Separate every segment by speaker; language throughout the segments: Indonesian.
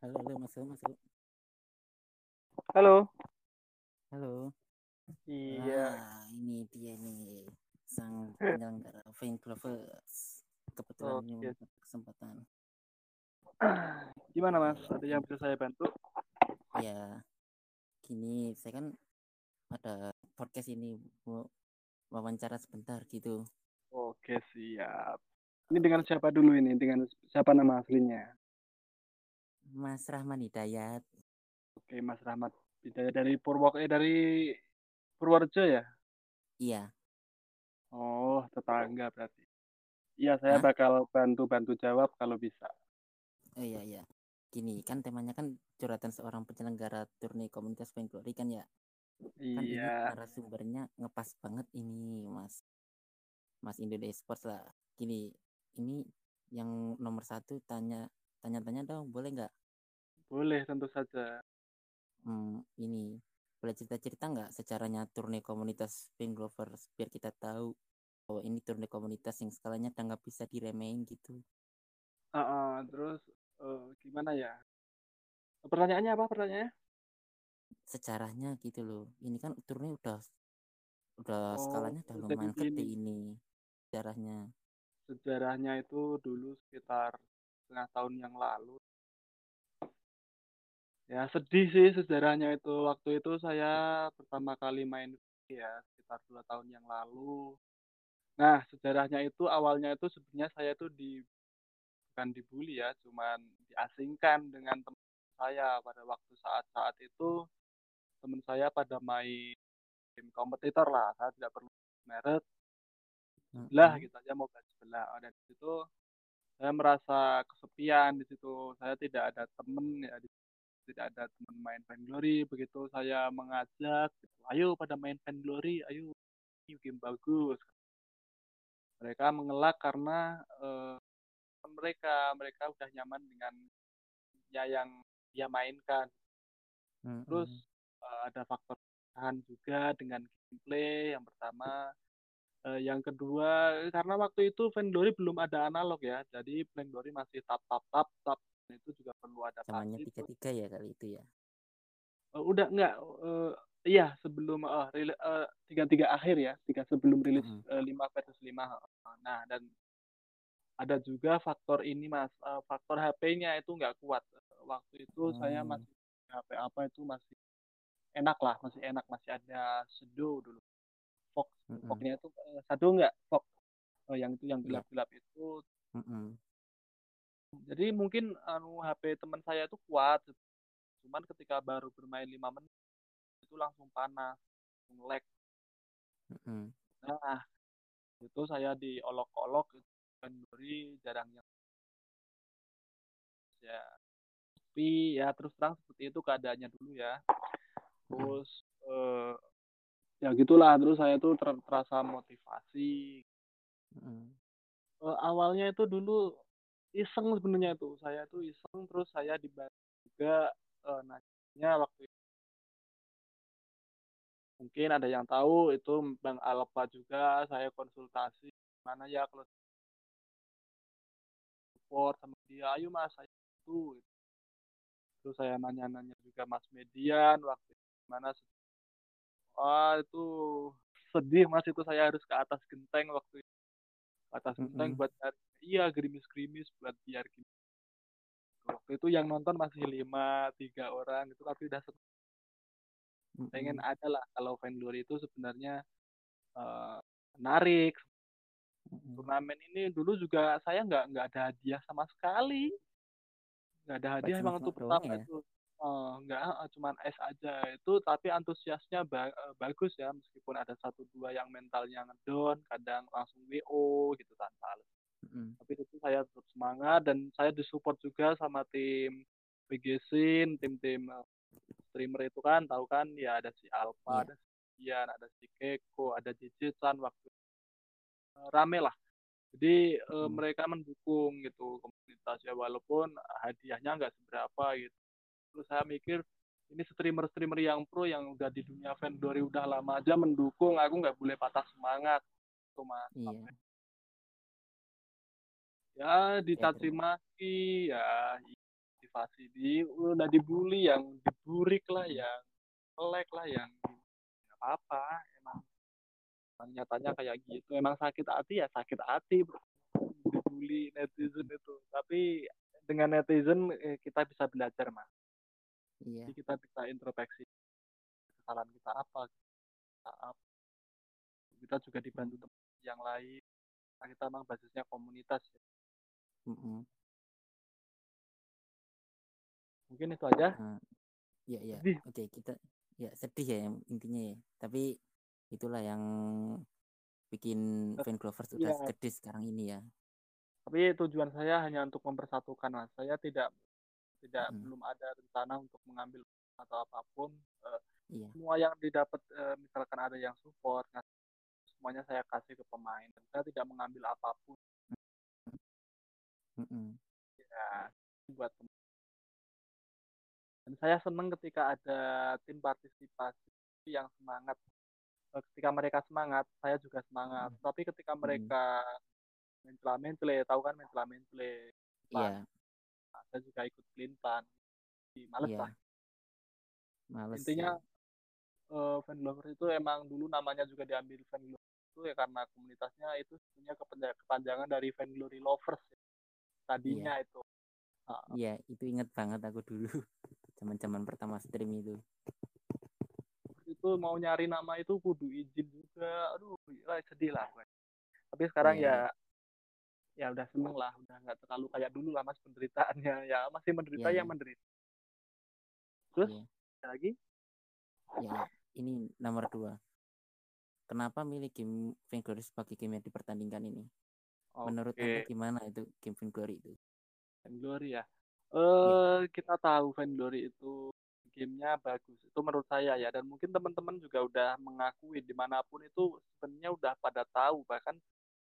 Speaker 1: Halo, halo, masuk, masuk.
Speaker 2: Halo.
Speaker 1: Halo.
Speaker 2: Iya.
Speaker 1: Ah, ini dia nih sang penyelenggara Fan Lovers. Kebetulan ini
Speaker 2: Oke.
Speaker 1: mendapat kesempatan.
Speaker 2: Gimana Mas? Ada yang bisa saya bantu?
Speaker 1: Ya, gini saya kan ada podcast ini mau wawancara sebentar gitu.
Speaker 2: Oke, siap. Ini dengan siapa dulu ini? Dengan siapa nama aslinya?
Speaker 1: Mas Rahman Hidayat.
Speaker 2: Oke, Mas Rahmat. Bidaya dari Purwok eh dari Purworejo ya?
Speaker 1: Iya,
Speaker 2: Oh, tetangga berarti. Iya, saya
Speaker 1: Hah?
Speaker 2: bakal bantu-bantu jawab kalau bisa.
Speaker 1: oh iya iya. Gini kan temanya kan curhatan seorang penyelenggara turni komunitas Glory kan ya. Kan ini
Speaker 2: Iya.
Speaker 1: narasumbernya ngepas banget ini Mas. Mas Indonesia Sports lah. Gini, ini yang nomor satu tanya tanya-tanya dong, boleh nggak?
Speaker 2: Boleh tentu saja.
Speaker 1: Hmm, ini boleh cerita-cerita nggak secaranya turne komunitas Pink Lovers biar kita tahu bahwa ini turne komunitas yang skalanya udah nggak bisa diremehin gitu.
Speaker 2: Ah, ah, terus eh, gimana ya? Pertanyaannya apa pertanyaannya?
Speaker 1: Secaranya gitu loh. Ini kan turne udah udah
Speaker 2: Oh,
Speaker 1: skalanya udah lumayan gede ini sejarahnya.
Speaker 2: Sejarahnya itu dulu sekitar setengah tahun yang lalu. Ya sedih sih sejarahnya itu. Waktu itu saya pertama kali main ya sekitar dua tahun yang lalu. Nah sejarahnya itu awalnya itu sebenarnya saya itu di bukan dibully ya, cuman diasingkan dengan teman saya pada waktu saat-saat itu teman saya pada main game kompetitor lah. Saya tidak perlu merek
Speaker 1: Mm-mm.
Speaker 2: gitu aja mau belajar sebelah. Oh, dan di situ saya merasa kesepian di situ. Saya tidak ada temen ya, di- tidak ada teman main Vainglory. Begitu saya mengajak, gitu, ayo pada main Vainglory, ayo ini game bagus. Mereka mengelak karena eh, mereka mereka udah nyaman dengan ya yang dia mainkan. Terus
Speaker 1: Mm-mm.
Speaker 2: eh, ada faktor tahan juga dengan gameplay yang pertama. Eh, yang kedua, karena waktu itu Vainglory belum ada analog ya, jadi Vainglory masih tap tap tap tap. Dan itu juga perlu
Speaker 1: Zamannya
Speaker 2: adaptasi.
Speaker 1: tiga tiga ya kali itu ya.
Speaker 2: Eh, udah enggak? eh, iya sebelum rile- eh, tiga tiga akhir ya, tiga sebelum rilis
Speaker 1: Mm-mm.
Speaker 2: eh, lima versus lima. Nah dan ada juga faktor ini mas, eh, faktor HP-nya itu nggak kuat. Waktu itu saya
Speaker 1: Hmm.
Speaker 2: masih HP apa itu masih enak lah, masih enak, masih ada Shadow dulu. Fox,
Speaker 1: Mm-mm.
Speaker 2: Fox-nya itu eh, Shadow nggak? Fox, Oh, yang itu yang
Speaker 1: Iya.
Speaker 2: gelap-gelap itu.
Speaker 1: Mm-mm.
Speaker 2: Jadi mungkin anu HP teman saya itu kuat, cuman ketika baru bermain lima menit itu langsung panas, langsung lag.
Speaker 1: Mm-mm.
Speaker 2: Nah, itu saya diolok-olok Januari jarang yang ya tapi ya terus terang seperti itu keadaannya dulu ya terus eh, ya gitulah terus saya tuh ter- terasa motivasi. Eh, awalnya itu dulu iseng sebenarnya itu. Saya tuh iseng terus saya dibantu juga eh, nanya waktu itu. mungkin ada yang tahu itu Bang Alpa juga saya konsultasi mana ya kalau support sama dia? Ayo mas saya itu terus saya nanya-nanya juga Mas Median waktu itu gimana ah itu sedih mas itu saya harus ke atas genteng waktu itu atas genteng
Speaker 1: Mm-mm.
Speaker 2: buat nyari iya gerimis-gerimis buat biar gini waktu itu yang nonton masih lima tiga orang itu tapi udah seneng. pengen
Speaker 1: Mm-mm.
Speaker 2: ada lah kalau Vainglory itu sebenarnya eh, menarik
Speaker 1: Mm-mm.
Speaker 2: turnamen ini dulu juga saya nggak nggak ada hadiah sama sekali nggak ada hadiah emang untuk pertama
Speaker 1: ya.
Speaker 2: itu nggak eh, cuman es aja itu tapi antusiasnya ba- eh, bagus ya meskipun ada satu dua yang mentalnya ngedon kadang langsung WO gitu tanpa alasan
Speaker 1: Mm-mm.
Speaker 2: tapi itu saya tetap semangat dan saya disupport juga sama tim BGSin tim-tim eh, streamer itu kan tahu kan ya ada si Alpha
Speaker 1: Iya.
Speaker 2: ada si Ian ada si Keko ada Jijitsan waktu eh, rame lah jadi eh,
Speaker 1: Mm.
Speaker 2: mereka mendukung gitu komunitas ya walaupun hadiahnya nggak seberapa gitu terus saya mikir ini streamer-streamer yang pro yang udah di dunia Vainglory udah lama aja mendukung aku nggak boleh patah semangat. Tuh mas.
Speaker 1: Iya.
Speaker 2: ya dicaci
Speaker 1: terima.
Speaker 2: maki ya motivasi di udah dibully yang diburik lah yang selek lah yang apa apa emang nyatanya kayak gitu emang sakit hati ya sakit hati bro. Dibully netizen itu. Tapi dengan netizen eh, kita bisa belajar mas
Speaker 1: iya.
Speaker 2: Jadi kita bisa introspeksi kesalahan kita apa kita apa kita juga dibantu teman yang lain. Nah, kita memang basisnya komunitas ya.
Speaker 1: Mm-mm.
Speaker 2: mungkin itu aja.
Speaker 1: Nah, ya ya.
Speaker 2: Sedih.
Speaker 1: oke kita ya sedih ya intinya ya. Tapi itulah yang bikin fan Clovers udah
Speaker 2: Iya.
Speaker 1: gede sekarang ini ya.
Speaker 2: Tapi tujuan saya hanya untuk mempersatukan mas saya tidak tidak
Speaker 1: Mm.
Speaker 2: belum ada rencana untuk mengambil atau apa pun Eh,
Speaker 1: iya.
Speaker 2: semua yang didapat eh, misalkan ada yang support semuanya saya kasih ke pemain. Dan saya tidak mengambil apa pun.
Speaker 1: Mm-mm.
Speaker 2: ya buat tem- dan saya senang ketika ada tim partisipasi yang semangat. Eh, ketika mereka semangat saya juga semangat.
Speaker 1: Mm.
Speaker 2: tapi ketika mereka mencela mencle tahu kan mencela
Speaker 1: iya
Speaker 2: saya juga ikut Jadi males
Speaker 1: iya.
Speaker 2: lah.
Speaker 1: Males
Speaker 2: intinya
Speaker 1: ya.
Speaker 2: eh, fan lovers itu emang dulu namanya juga diambil fan lovers itu ya karena komunitasnya itu punya kepanjang- kepanjangan dari fan glory lovers ya. tadinya itu. Ah,
Speaker 1: iya itu inget banget aku dulu. Zaman-zaman pertama stream itu.
Speaker 2: Itu mau nyari nama itu kudu izin juga. Aduh sedih lah gue. tapi sekarang
Speaker 1: Iya,
Speaker 2: ya ya udah seneng lah udah nggak terlalu kayak dulu lah mas penderitaannya ya masih menderita
Speaker 1: Iya,
Speaker 2: yang
Speaker 1: iya.
Speaker 2: menderita terus
Speaker 1: Iya.
Speaker 2: ada lagi
Speaker 1: ya, ini nomor dua kenapa milih game Vainglory sebagai game yang dipertandingkan ini menurut
Speaker 2: Oke.
Speaker 1: anda gimana itu game Vainglory itu
Speaker 2: Vainglory ya.
Speaker 1: Iya.
Speaker 2: Eh kita tahu Vainglory itu gamenya bagus. Itu menurut saya ya dan mungkin teman-teman juga udah mengakui di mana pun itu sebenarnya udah pada tahu bahkan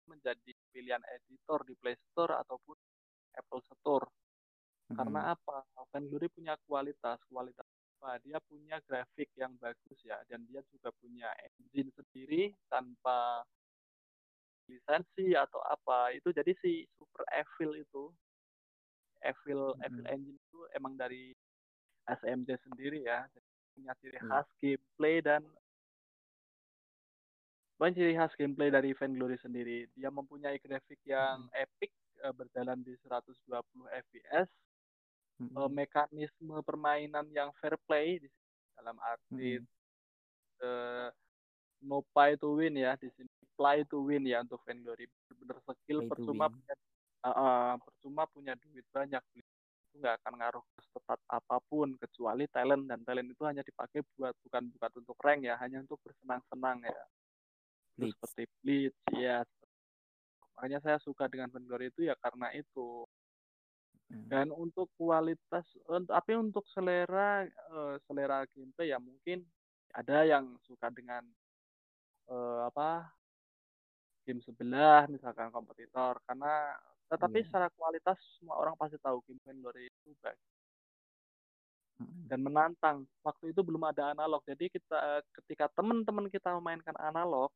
Speaker 2: menjadi pilihan editor di Play Store ataupun Apple Store.
Speaker 1: Mm-mm.
Speaker 2: Karena apa? Vainglory punya kualitas, kualitas apa? Dia punya grafik yang bagus ya dan dia juga punya engine sendiri tanpa lisensi atau apa. Itu jadi si Super Evil itu Evil
Speaker 1: Mm-mm.
Speaker 2: Evil Engine itu emang dari SMC sendiri ya. Jadi punya ciri
Speaker 1: Iya.
Speaker 2: khas gameplay dan banyak ciri khas gameplay dari Vainglory sendiri. Dia mempunyai grafik yang epic eh, berjalan di 120 fps, eh, mekanisme permainan yang fair play di sini, dalam arti
Speaker 1: Mm-mm.
Speaker 2: eh, no pay to win ya di sini. Play to win ya untuk Vainglory bener skill
Speaker 1: Play
Speaker 2: percuma punya uh, uh, percuma punya duit banyak. Itu nggak akan ngaruh ke setepat apa pun kecuali talent. Dan talent itu hanya dipakai buat bukan bukan untuk rank ya hanya untuk bersenang-senang ya
Speaker 1: Blitz.
Speaker 2: seperti Blitz ya makanya saya suka dengan Vainglory itu ya karena itu
Speaker 1: Mm.
Speaker 2: dan untuk kualitas untuk tapi untuk selera eh, selera gameplay ya mungkin ada yang suka dengan eh, apa game sebelah misalkan kompetitor karena tetapi
Speaker 1: Iya.
Speaker 2: secara kualitas semua orang pasti tahu game Vainglory itu baik
Speaker 1: Mm-mm.
Speaker 2: dan menantang waktu itu belum ada analog jadi kita ketika teman-teman kita memainkan analog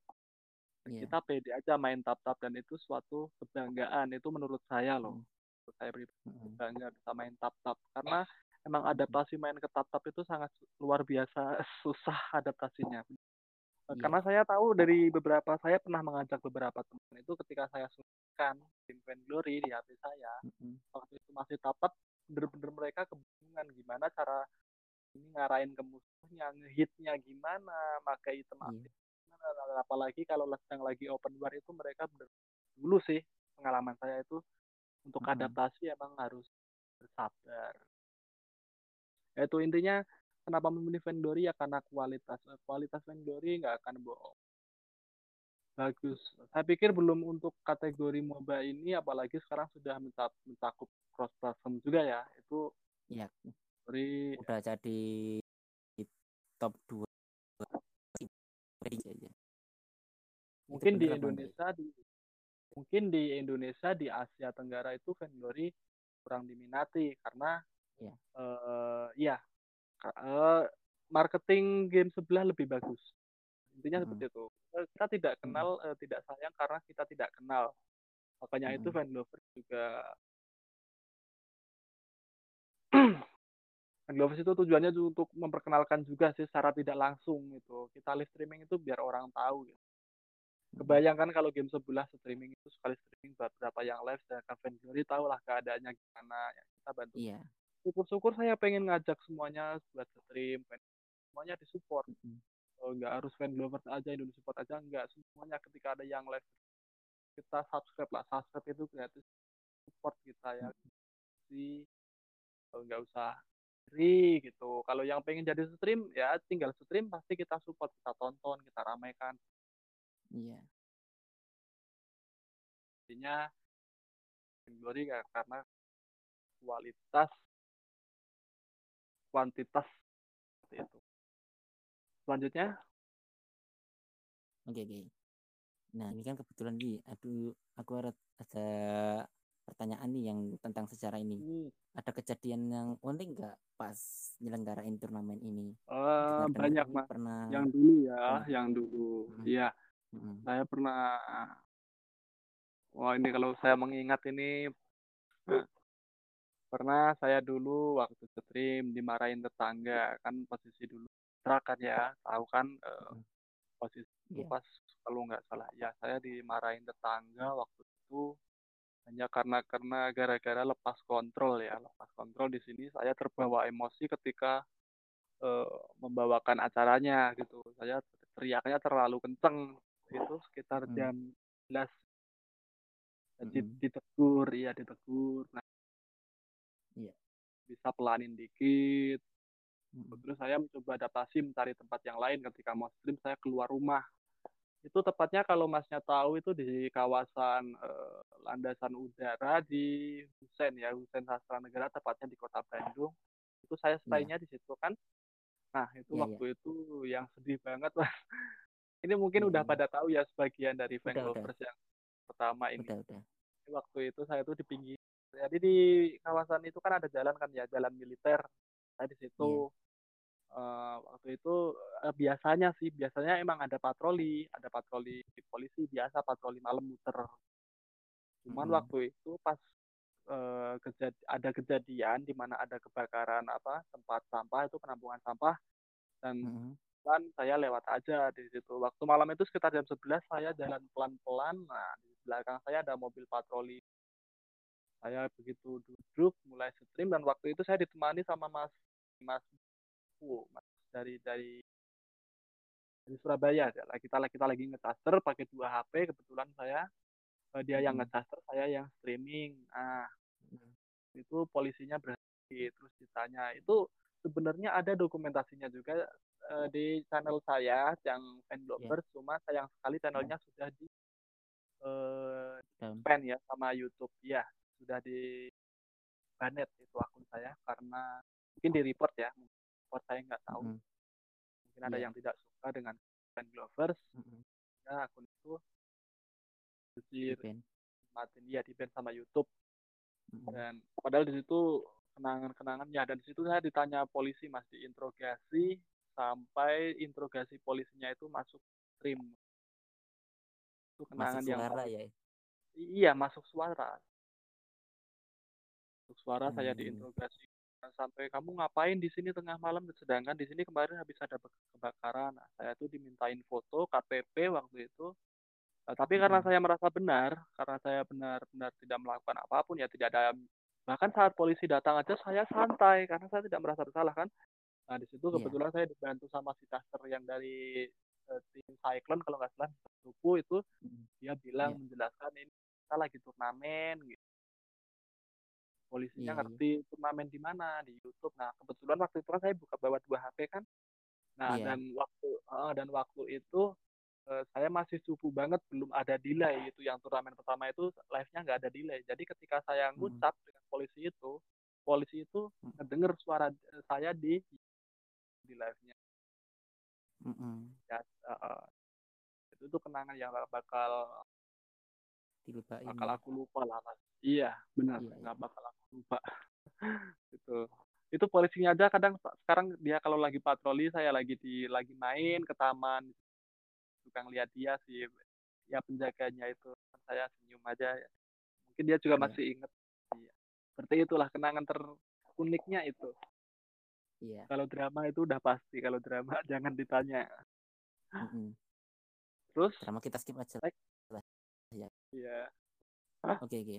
Speaker 1: Iya.
Speaker 2: kita pede aja main tap-tap dan itu suatu kebanggaan itu menurut saya loh
Speaker 1: Mm.
Speaker 2: menurut saya pribadi
Speaker 1: Mm-mm.
Speaker 2: bangga bisa main tap-tap karena emang adaptasi main ke tap-tap itu sangat luar biasa susah adaptasinya. Eh,
Speaker 1: Iya.
Speaker 2: Karena saya tahu dari beberapa saya pernah mengajak beberapa teman itu ketika saya suntikan game Vainglory di HP saya
Speaker 1: Mm-mm.
Speaker 2: waktu itu masih tap-tap bener-bener mereka kebingungan gimana cara ini ngarahin ke musuhnya ngehitnya gimana pakai item
Speaker 1: Iya.
Speaker 2: aktif gimana apalagi kalau sedang lagi open war itu mereka bener dulu sih pengalaman saya itu untuk
Speaker 1: Mm-mm.
Speaker 2: adaptasi emang harus bersabar. Ya, itu intinya kenapa memilih Vainglory ya karena kualitas kualitas Vainglory nggak akan bohong. Bagus. Saya pikir belum untuk kategori MOBA ini apalagi sekarang sudah mencakup, cross platform juga ya. Itu
Speaker 1: Iya.
Speaker 2: dari
Speaker 1: udah jadi top 2
Speaker 2: mungkin di? Indonesia di mungkin di Indonesia di Asia Tenggara itu Vainglory kurang diminati karena
Speaker 1: Iya.
Speaker 2: eh ya ka- eh, marketing game sebelah lebih bagus intinya
Speaker 1: Mm-mm.
Speaker 2: seperti itu Eh, kita tidak kenal eh, tidak sayang karena kita tidak kenal makanya itu
Speaker 1: Mm-mm.
Speaker 2: fan lover juga Fanglofers itu tujuannya untuk memperkenalkan juga sih secara tidak langsung gitu. Kita live streaming itu biar orang tahu gitu. Kebayangkan kalau game sebelah streaming itu sekali streaming buat berapa yang live sedangkan Vainglory tahu lah keadaannya gimana ya kita bantu.
Speaker 1: Iya.
Speaker 2: Syukur-syukur saya pengen ngajak semuanya buat stream, semuanya disupport. Mm -hmm. Oh, nggak harus fan lovers aja, Indonesia support aja, nggak semuanya ketika ada yang live kita subscribe lah, subscribe itu gratis support kita ya. Si oh, nggak usah free gitu. Kalau yang pengen jadi stream ya tinggal stream pasti kita support, kita tonton, kita ramaikan.
Speaker 1: Iya.
Speaker 2: Intinya Glory karena kualitas kuantitas seperti itu. Selanjutnya
Speaker 1: Oke, oke. Nah, ini kan kebetulan nih, aduh, aku ada, ada pertanyaan nih yang tentang sejarah ini. Hmm. Ada kejadian yang unik nggak pas nyelenggarain turnamen ini?
Speaker 2: Uh, banyak, Mas. Pernah... Yang dulu ya, hmm. yang dulu. Iya. Hmm Hmm. Saya pernah Wah, ini kalau saya mengingat ini pernah saya dulu waktu stream dimarahin tetangga kan posisi dulu kan ya tahu kan uh, posisi yeah. pas kalau nggak salah ya saya dimarahin tetangga waktu hanya karena karena gara-gara lepas kontrol ya. Lepas kontrol di sini saya terbawa emosi ketika uh, membawakan acaranya gitu. Saya teriaknya terlalu kenceng itu sekitar hmm. jam 11 jadi hmm. ditegur iya ditegur. Nah
Speaker 1: iya.
Speaker 2: Bisa pelanin dikit. Hmm. terus saya mencoba adaptasi mencari tempat yang lain. Ketika mau stream saya keluar rumah itu tepatnya kalau masnya tahu itu di kawasan uh, landasan udara di Husen ya Husen Sastra Negara tepatnya di kota Bandung itu saya stay-nya yeah. di situ kan nah itu yeah, waktu yeah. itu yang sedih banget lah ini mungkin hmm. udah pada tahu ya sebagian dari fan lovers yang pertama ini. Udah, udah. Waktu itu saya tuh di pinggir. Jadi di kawasan itu kan ada jalan kan ya, jalan militer. Saya di situ. Uh, waktu itu uh, biasanya sih, biasanya emang ada patroli, ada patroli polisi biasa patroli malam muter. Cuman hmm. waktu itu pas uh, kejad ada kejadian di mana ada kebakaran apa tempat sampah itu penampungan sampah dan hmm kan saya lewat aja di situ. Waktu malam itu sekitar jam 11 saya jalan pelan-pelan. Nah, di belakang saya ada mobil patroli. Saya begitu duduk mulai stream dan waktu itu saya ditemani sama Mas Mas Mas dari dari dari Surabaya. Kita kita lagi ngecaster pakai dua HP kebetulan saya eh, dia yang hmm. ngecaster, saya yang streaming. Nah, itu polisinya berhenti terus ditanya itu sebenarnya ada dokumentasinya juga uh, di channel saya yang fan bloggers yeah. cuma sayang sekali channelnya yeah. sudah di uh, ban ya sama YouTube ya sudah di banet itu akun saya karena mungkin di report ya report saya nggak tahu mm. mungkin ada yeah. yang tidak suka dengan fan glovers mm -hmm. ya akun itu di matiin dia di ban sama YouTube mm -hmm. dan padahal di situ kenangan-kenangan ya dan di situ saya ditanya polisi mas diinterogasi sampai interogasi polisinya itu masuk stream
Speaker 1: itu kenangan masuk yang suara ya
Speaker 2: iya masuk suara masuk suara hmm. saya diinterogasi sampai kamu ngapain di sini tengah malam sedangkan di sini kemarin habis ada kebakaran nah, saya tuh dimintain foto KTP waktu itu nah, tapi hmm. karena saya merasa benar karena saya benar-benar tidak melakukan apa pun ya tidak ada bahkan saat polisi datang aja saya santai karena saya tidak merasa bersalah kan Nah di situ iya. kebetulan yeah. saya dibantu sama si caster yang dari uh, tim Cyclone kalau nggak salah suku itu mm. dia bilang yeah. menjelaskan ini kita lagi turnamen gitu. Polisinya yeah, ngerti turnamen di mana di YouTube. Nah kebetulan waktu itu kan saya buka bawa dua HP kan. Nah yeah. dan waktu uh, dan waktu itu uh, saya masih subuh banget belum ada delay itu yang turnamen pertama itu live-nya nggak ada delay. Jadi ketika saya hmm. ngucap mm. dengan polisi itu polisi itu mm. ngedenger suara saya di di live-nya.
Speaker 1: Mm -hmm.
Speaker 2: Ya, uh, itu tuh kenangan yang bakal
Speaker 1: dilupain.
Speaker 2: Bakal aku lupa lah mas. Iya benar, iya, nggak iya. bakal aku lupa. itu itu polisinya aja kadang sekarang dia kalau lagi patroli saya lagi di lagi main ke taman suka ngeliat dia sih ya penjaganya itu saya senyum aja mungkin dia juga iya. masih inget iya. seperti itulah kenangan ter uniknya itu
Speaker 1: iya
Speaker 2: kalau drama itu udah pasti kalau drama jangan ditanya
Speaker 1: Mm-mm.
Speaker 2: terus
Speaker 1: drama kita skip aja
Speaker 2: Baik.
Speaker 1: Ya
Speaker 2: ya
Speaker 1: oke oke.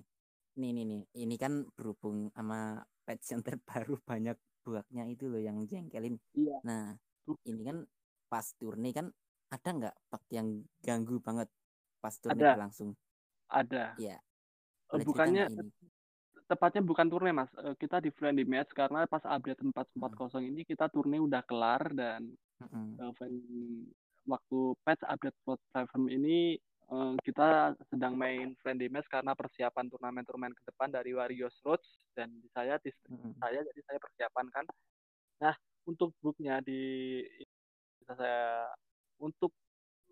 Speaker 1: Nih nih nih. Ini kan berhubung sama patch yang terbaru banyak buaknya itu loh yang jengkelin.
Speaker 2: Iya.
Speaker 1: Nah ini kan pas turne kan ada nggak bug yang ganggu banget pas turne
Speaker 2: Ada.
Speaker 1: berlangsung?
Speaker 2: Ada.
Speaker 1: Iya.
Speaker 2: Eh, bukannya tepatnya bukan turne mas. Eh, kita di friendly match karena pas update 4.40 ini kita turne udah kelar dan
Speaker 1: Mm-mm.
Speaker 2: eh, fan- waktu patch update Platform ini kita sedang main friendly match karena persiapan turnamen-turnamen ke depan dari Warriors Roads dan saya saya jadi saya persiapan kan nah untuk booknya di bisa saya untuk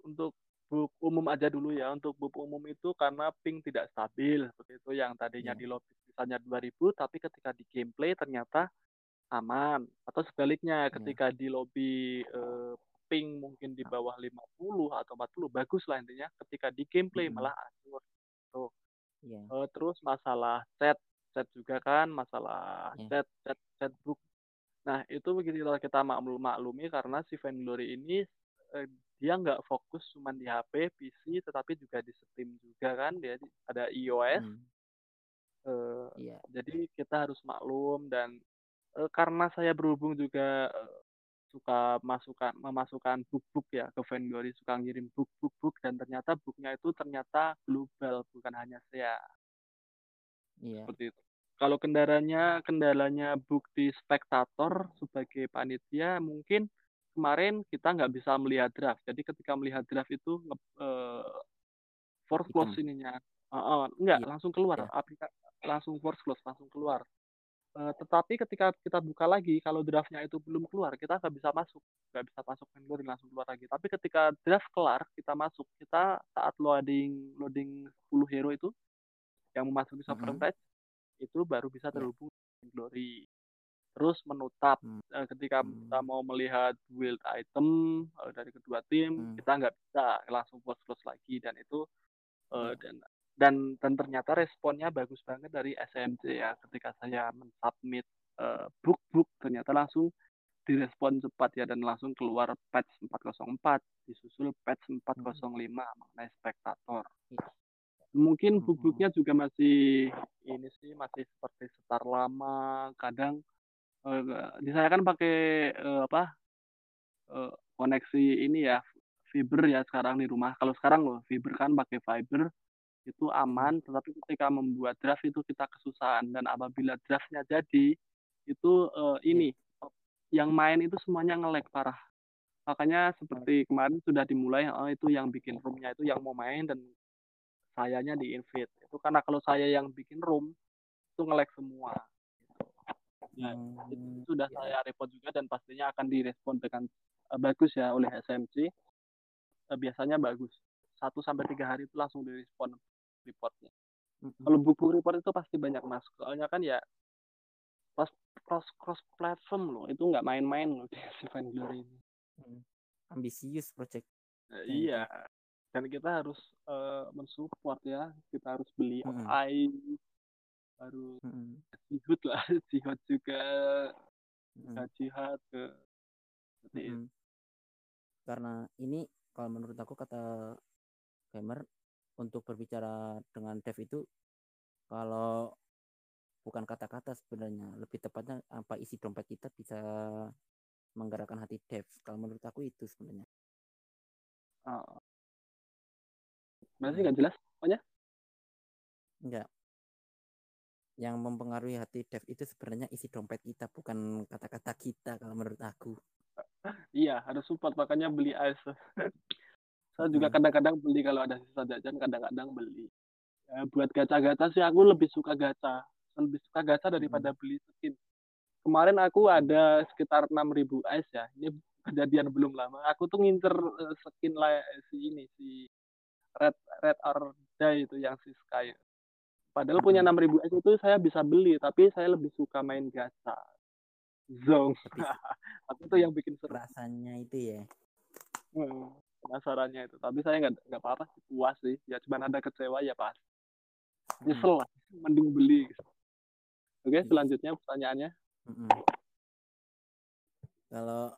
Speaker 2: untuk book umum aja dulu ya untuk book umum itu karena ping tidak stabil begitu yang tadinya
Speaker 1: Iya.
Speaker 2: di lobby misalnya 2000 tapi ketika di gameplay ternyata aman atau sebaliknya
Speaker 1: Iya.
Speaker 2: ketika di lobby eh, ping mungkin di bawah 50 atau 40 bagus lah intinya ketika di gameplay
Speaker 1: Mm-mm.
Speaker 2: malah hancur
Speaker 1: Iya.
Speaker 2: Eh, terus masalah chat chat juga kan masalah
Speaker 1: Iya.
Speaker 2: chat chat chat book nah itu begitu kita- kita maklum maklumi karena si Vainglory ini eh, dia nggak fokus cuma di HP PC tetapi juga di Steam juga kan dia di- ada iOS
Speaker 1: Mm.
Speaker 2: eh,
Speaker 1: Iya.
Speaker 2: jadi kita harus maklum dan eh, karena saya berhubung juga suka masukkan memasukkan book-book ya ke Vainglory suka ngirim book-book book dan ternyata booknya itu ternyata global bukan hanya saya
Speaker 1: Iya.
Speaker 2: seperti itu. Kalau kendalanya kendalanya bukti spektator sebagai panitia mungkin kemarin kita nggak bisa melihat draft. Jadi ketika melihat draft itu nge, eh, force close ininya. Eh, eh, enggak,
Speaker 1: Iya.
Speaker 2: langsung keluar. Aplika- langsung force close, langsung keluar. Eh, tetapi ketika kita buka lagi, kalau draftnya itu belum keluar, kita nggak bisa masuk, nggak bisa masuk Vainglory langsung keluar lagi. Tapi ketika draft kelar, kita masuk, kita saat loading loading 10 hero itu yang memasuki sovereign
Speaker 1: Mm-mm.
Speaker 2: patch itu baru bisa
Speaker 1: Iya.
Speaker 2: terhubung dengan Glory. Terus menutap
Speaker 1: Hmm.
Speaker 2: eh, ketika kita
Speaker 1: Hmm.
Speaker 2: mau melihat build item eh, dari kedua tim,
Speaker 1: Hmm.
Speaker 2: kita nggak bisa langsung post close lagi dan itu
Speaker 1: Iya.
Speaker 2: dan dan dan ternyata responnya bagus banget dari SMC ya ketika saya mensubmit eh, book-book ternyata langsung direspon cepat ya dan langsung keluar patch 404 disusul patch 405 mengenai spektator
Speaker 1: Iya.
Speaker 2: mungkin
Speaker 1: Mm-mm.
Speaker 2: book-booknya juga masih ini sih masih seperti setar lama kadang eh, di saya kan pakai eh, apa eh, koneksi ini ya fiber ya sekarang di rumah kalau sekarang loh fiber kan pakai fiber itu aman tetapi ketika membuat draft itu kita kesusahan. Dan apabila draftnya jadi itu eh, ini yang main itu semuanya nge-lag parah. Makanya seperti kemarin sudah dimulai oh, itu yang bikin roomnya itu yang mau main dan sayanya di invite. Itu karena kalau saya yang bikin room itu nge-lag semua. Nah, itu sudah
Speaker 1: iya.
Speaker 2: saya report juga dan pastinya akan direspon dengan eh, bagus ya oleh SMC. Eh, biasanya bagus. Satu sampai tiga hari itu langsung direspon reportnya. Kalau buku report itu pasti banyak masuk. Soalnya kan ya cross cross cross platform loh. Itu nggak main-main loh di si Vainglory ini.
Speaker 1: Hmm. ambisius project Ya,
Speaker 2: iya. Dan kita harus eh, mensupport ya. Kita harus beli
Speaker 1: Mm-mm.
Speaker 2: AI, harus
Speaker 1: Mm-mm.
Speaker 2: jihad lah, jihad juga,
Speaker 1: Mm-mm.
Speaker 2: jihad ke.
Speaker 1: Mm-mm. karena ini kalau menurut aku kata gamer untuk berbicara dengan dev itu kalau bukan kata-kata sebenarnya lebih tepatnya apa isi dompet kita bisa menggerakkan hati dev kalau menurut aku itu sebenarnya
Speaker 2: Oh. Masih nggak jelas pokoknya?
Speaker 1: enggak yang mempengaruhi hati dev itu sebenarnya isi dompet kita bukan kata-kata kita kalau menurut aku
Speaker 2: Iya, harus support makanya beli ice. Saya juga
Speaker 1: Mm.
Speaker 2: kadang-kadang beli kalau ada sisa jajan, kadang-kadang beli. Ya, buat gacha-gacha sih aku lebih suka gacha. Lebih suka gacha daripada beli skin. Kemarin aku ada sekitar 6000 ice ya. Ini kejadian belum lama. Aku tuh ngincer eh, skin lah si ini si Red Red or Die itu yang si Sky. Padahal punya
Speaker 1: Mm.
Speaker 2: 6000 ice itu saya bisa beli, tapi saya lebih suka main gacha. Zong. Aku tuh yang bikin seru.
Speaker 1: rasanya itu ya
Speaker 2: Hmm, penasarannya itu tapi saya nggak nggak apa-apa sih puas sih ya cuma ada kecewa ya pas
Speaker 1: Mm.
Speaker 2: nyesel lah mending beli oke
Speaker 1: Iya.
Speaker 2: selanjutnya pertanyaannya
Speaker 1: Mm-mm. Kalau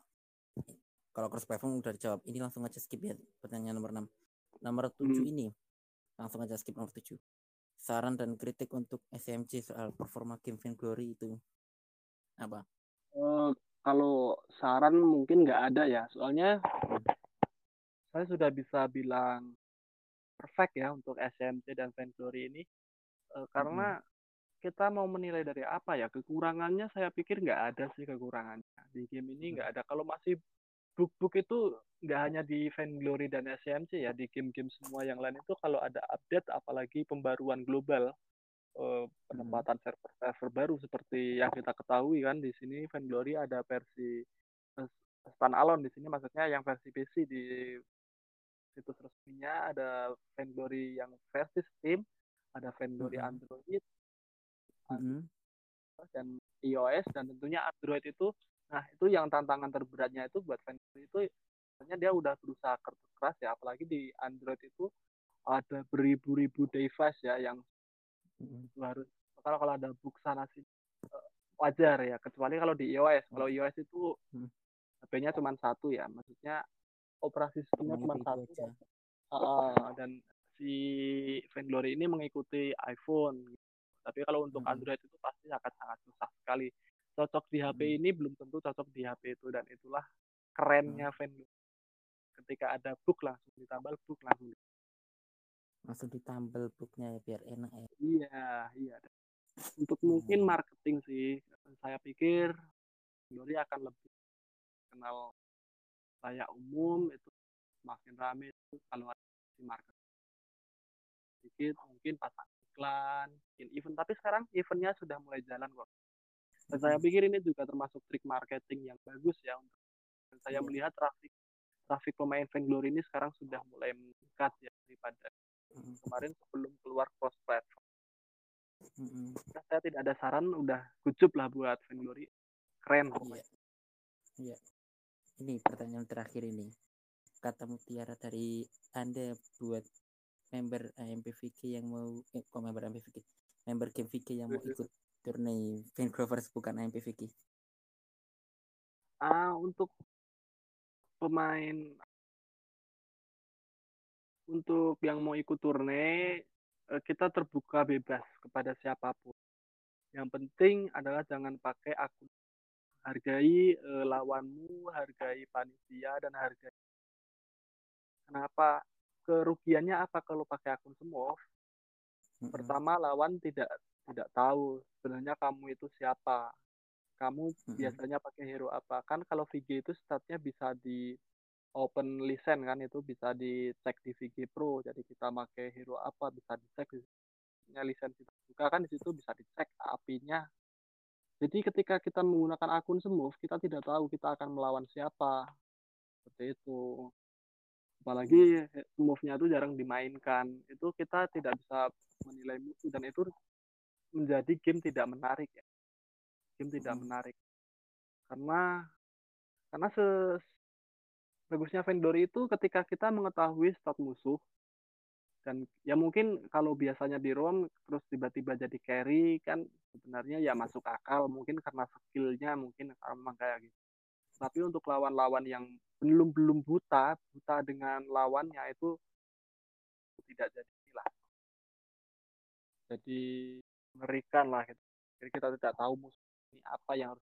Speaker 1: kalau cross platform udah dijawab. Ini langsung aja skip ya pertanyaan nomor 6. Nomor 7
Speaker 2: Hmm.
Speaker 1: ini langsung aja skip nomor 7. Saran dan kritik untuk SMC soal performa game Vainglory itu apa?
Speaker 2: Eh, kalau saran mungkin nggak ada ya, soalnya saya sudah bisa bilang perfect ya untuk SMC dan Vainglory ini Eh, karena kita mau menilai dari apa ya kekurangannya saya pikir nggak ada sih kekurangannya. Di game ini nggak ada. Kalau masih bug-bug itu nggak hanya di Vainglory dan SMC ya di game-game semua yang lain itu kalau ada update apalagi pembaruan global eh, penempatan server-server baru seperti yang kita ketahui kan di sini Vainglory ada versi eh, standalone di sini maksudnya yang versi PC di situs resminya ada Vainglory yang versi Steam ada Vainglory
Speaker 1: Mhm.
Speaker 2: Android
Speaker 1: Mm-mm.
Speaker 2: dan iOS dan tentunya Android itu nah itu yang tantangan terberatnya itu buat Vainglory itu sebenarnya dia udah berusaha kerja keras ya apalagi di Android itu ada beribu-ribu device ya yang
Speaker 1: Mm-mm.
Speaker 2: itu harus kalau kalau ada bug sana sih wajar ya kecuali kalau di iOS kalau iOS itu
Speaker 1: Hmm.
Speaker 2: HP-nya cuma satu ya maksudnya operasi sistemnya
Speaker 1: Semuanya
Speaker 2: cuma satu
Speaker 1: aja.
Speaker 2: Ah, dan si Vainglory ini mengikuti iPhone. Tapi kalau untuk
Speaker 1: Mm-mm.
Speaker 2: Android itu pasti akan sangat susah sekali. Cocok di HP
Speaker 1: Mm-mm.
Speaker 2: ini belum tentu cocok di HP itu dan itulah kerennya Vainglory. Ketika ada bug langsung ditambal bug langsung.
Speaker 1: Langsung ditambal booknya ya biar enak ya.
Speaker 2: Iya, iya. Untuk
Speaker 1: Hmm.
Speaker 2: mungkin marketing sih, saya pikir Vainglory akan lebih kenal layak umum itu semakin rame itu kalau ada si marketing sedikit mungkin pasang iklan, bikin event. Tapi sekarang eventnya sudah mulai jalan kok. Dan saya
Speaker 1: Mm-mm.
Speaker 2: pikir ini juga termasuk trik marketing yang bagus ya. untuk dan saya
Speaker 1: Iya.
Speaker 2: melihat traffic traffic pemain Vainglory ini sekarang sudah mulai meningkat ya daripada
Speaker 1: Mm-mm.
Speaker 2: kemarin sebelum keluar cross platform.
Speaker 1: Mm-mm.
Speaker 2: Nah, saya tidak ada saran, udah gucup lah buat Vainglory. Keren
Speaker 1: Iya. Iya. Ini pertanyaan terakhir ini. Kata Mutiara dari Anda buat member eh, MPVK yang mau eh, kok member MPVK member game VK yang mau ikut turnamen Vancouver bukan MPVK
Speaker 2: Ah, untuk pemain untuk yang mau ikut turne eh, kita terbuka bebas kepada siapa pun. Yang penting adalah jangan pakai akun. Hargai eh, lawanmu, hargai panitia dan hargai. Kenapa? Kerugiannya apa kalau pakai akun semua? Pertama lawan tidak tidak tahu sebenarnya kamu itu siapa. Kamu biasanya pakai hero apa? Kan kalau VG itu statnya bisa di open listen kan itu bisa dicek di VG Pro. Jadi kita pakai hero apa bisa dicek nya lisensi terbuka kan di situ bisa dicek apinya. Jadi ketika kita menggunakan akun Smooth, kita tidak tahu kita akan melawan siapa. Seperti itu. Apalagi Smooth-nya itu jarang dimainkan. Itu kita tidak bisa menilai musuh dan itu menjadi game tidak menarik ya. Game tidak
Speaker 1: Hmm.
Speaker 2: menarik. Karena karena se bagusnya Vainglory itu ketika kita mengetahui stat musuh dan ya mungkin kalau biasanya di ROM terus tiba-tiba jadi carry kan sebenarnya ya masuk akal mungkin karena skillnya mungkin memang kayak gitu tapi untuk lawan-lawan yang belum belum buta buta dengan lawannya itu tidak jadi lah jadi mengerikan lah gitu. jadi kita tidak tahu musuh ini apa yang harus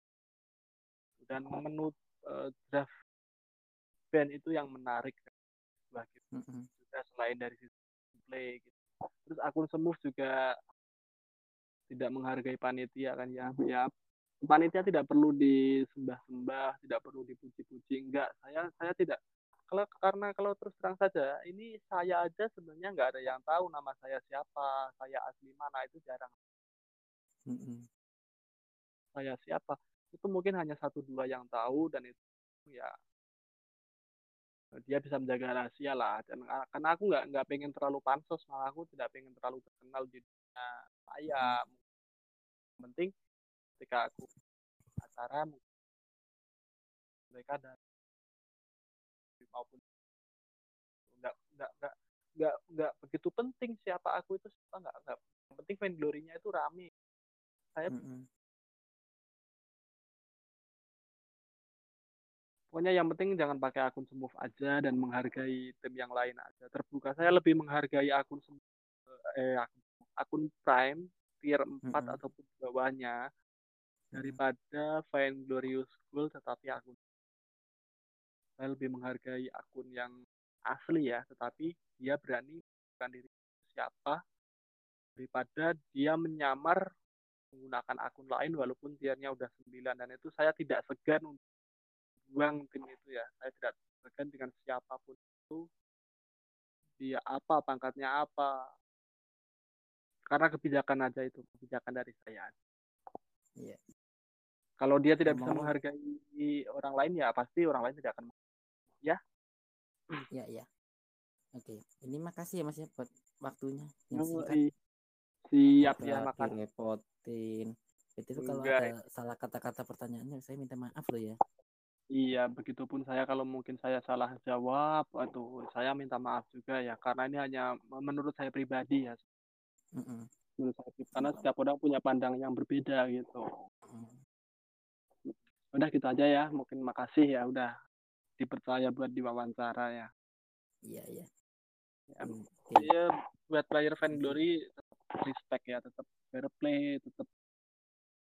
Speaker 2: dan menu eh, draft band itu yang menarik gitu
Speaker 1: Mm-mm.
Speaker 2: juga selain dari sisi play gitu. Terus akun Smooth juga tidak menghargai panitia kan ya. Ya panitia tidak perlu disembah-sembah, tidak perlu dipuji-puji. Enggak, saya saya tidak kalau karena kalau terus terang saja ini saya aja sebenarnya nggak ada yang tahu nama saya siapa, saya asli mana itu jarang.
Speaker 1: Mm-mm.
Speaker 2: Saya siapa itu mungkin hanya satu dua yang tahu dan itu ya dia bisa menjaga rahasia lah. Dan karena aku nggak nggak pengen terlalu pansos malah aku tidak pengen terlalu terkenal di dunia saya yang penting ketika aku acara mereka dan maupun nggak nggak nggak nggak nggak begitu penting siapa aku itu siapa nggak nggak. Penting Vainglory-nya itu rame. Saya
Speaker 1: Mm-mm.
Speaker 2: Pokoknya yang penting jangan pakai akun smooth aja dan menghargai tim yang lain aja. Terbuka saya lebih menghargai akun eh akun, akun prime tier 4 mm -hmm. ataupun bawahnya daripada Fine Glorious School tetapi akun saya lebih menghargai akun yang asli ya tetapi dia berani bukan diri siapa daripada dia menyamar menggunakan akun lain walaupun tiernya udah 9 dan itu saya tidak segan untuk buang tim itu ya. Saya tidak segan dengan siapa pun itu. Dia apa pangkatnya apa. Karena kebijakan aja itu kebijakan dari saya
Speaker 1: iya.
Speaker 2: kalau dia tidak bisa menghargai orang lain ya pasti orang lain tidak akan ya.
Speaker 1: Iya iya. Oke ini makasih ya mas ya buat waktunya
Speaker 2: yang singkat. Siap ya
Speaker 1: makan. repotin itu kalau ada salah kata-kata pertanyaannya saya minta maaf loh ya
Speaker 2: iya begitupun saya kalau mungkin saya salah jawab atau saya minta maaf juga ya karena ini hanya menurut saya pribadi ya mm -mm. menurut saya karena setiap orang punya pandang yang berbeda gitu mm. udah gitu aja ya mungkin makasih ya udah dipercaya buat diwawancara ya
Speaker 1: iya iya
Speaker 2: ya, okay. ya buat player fan glory respect ya tetap fair play tetap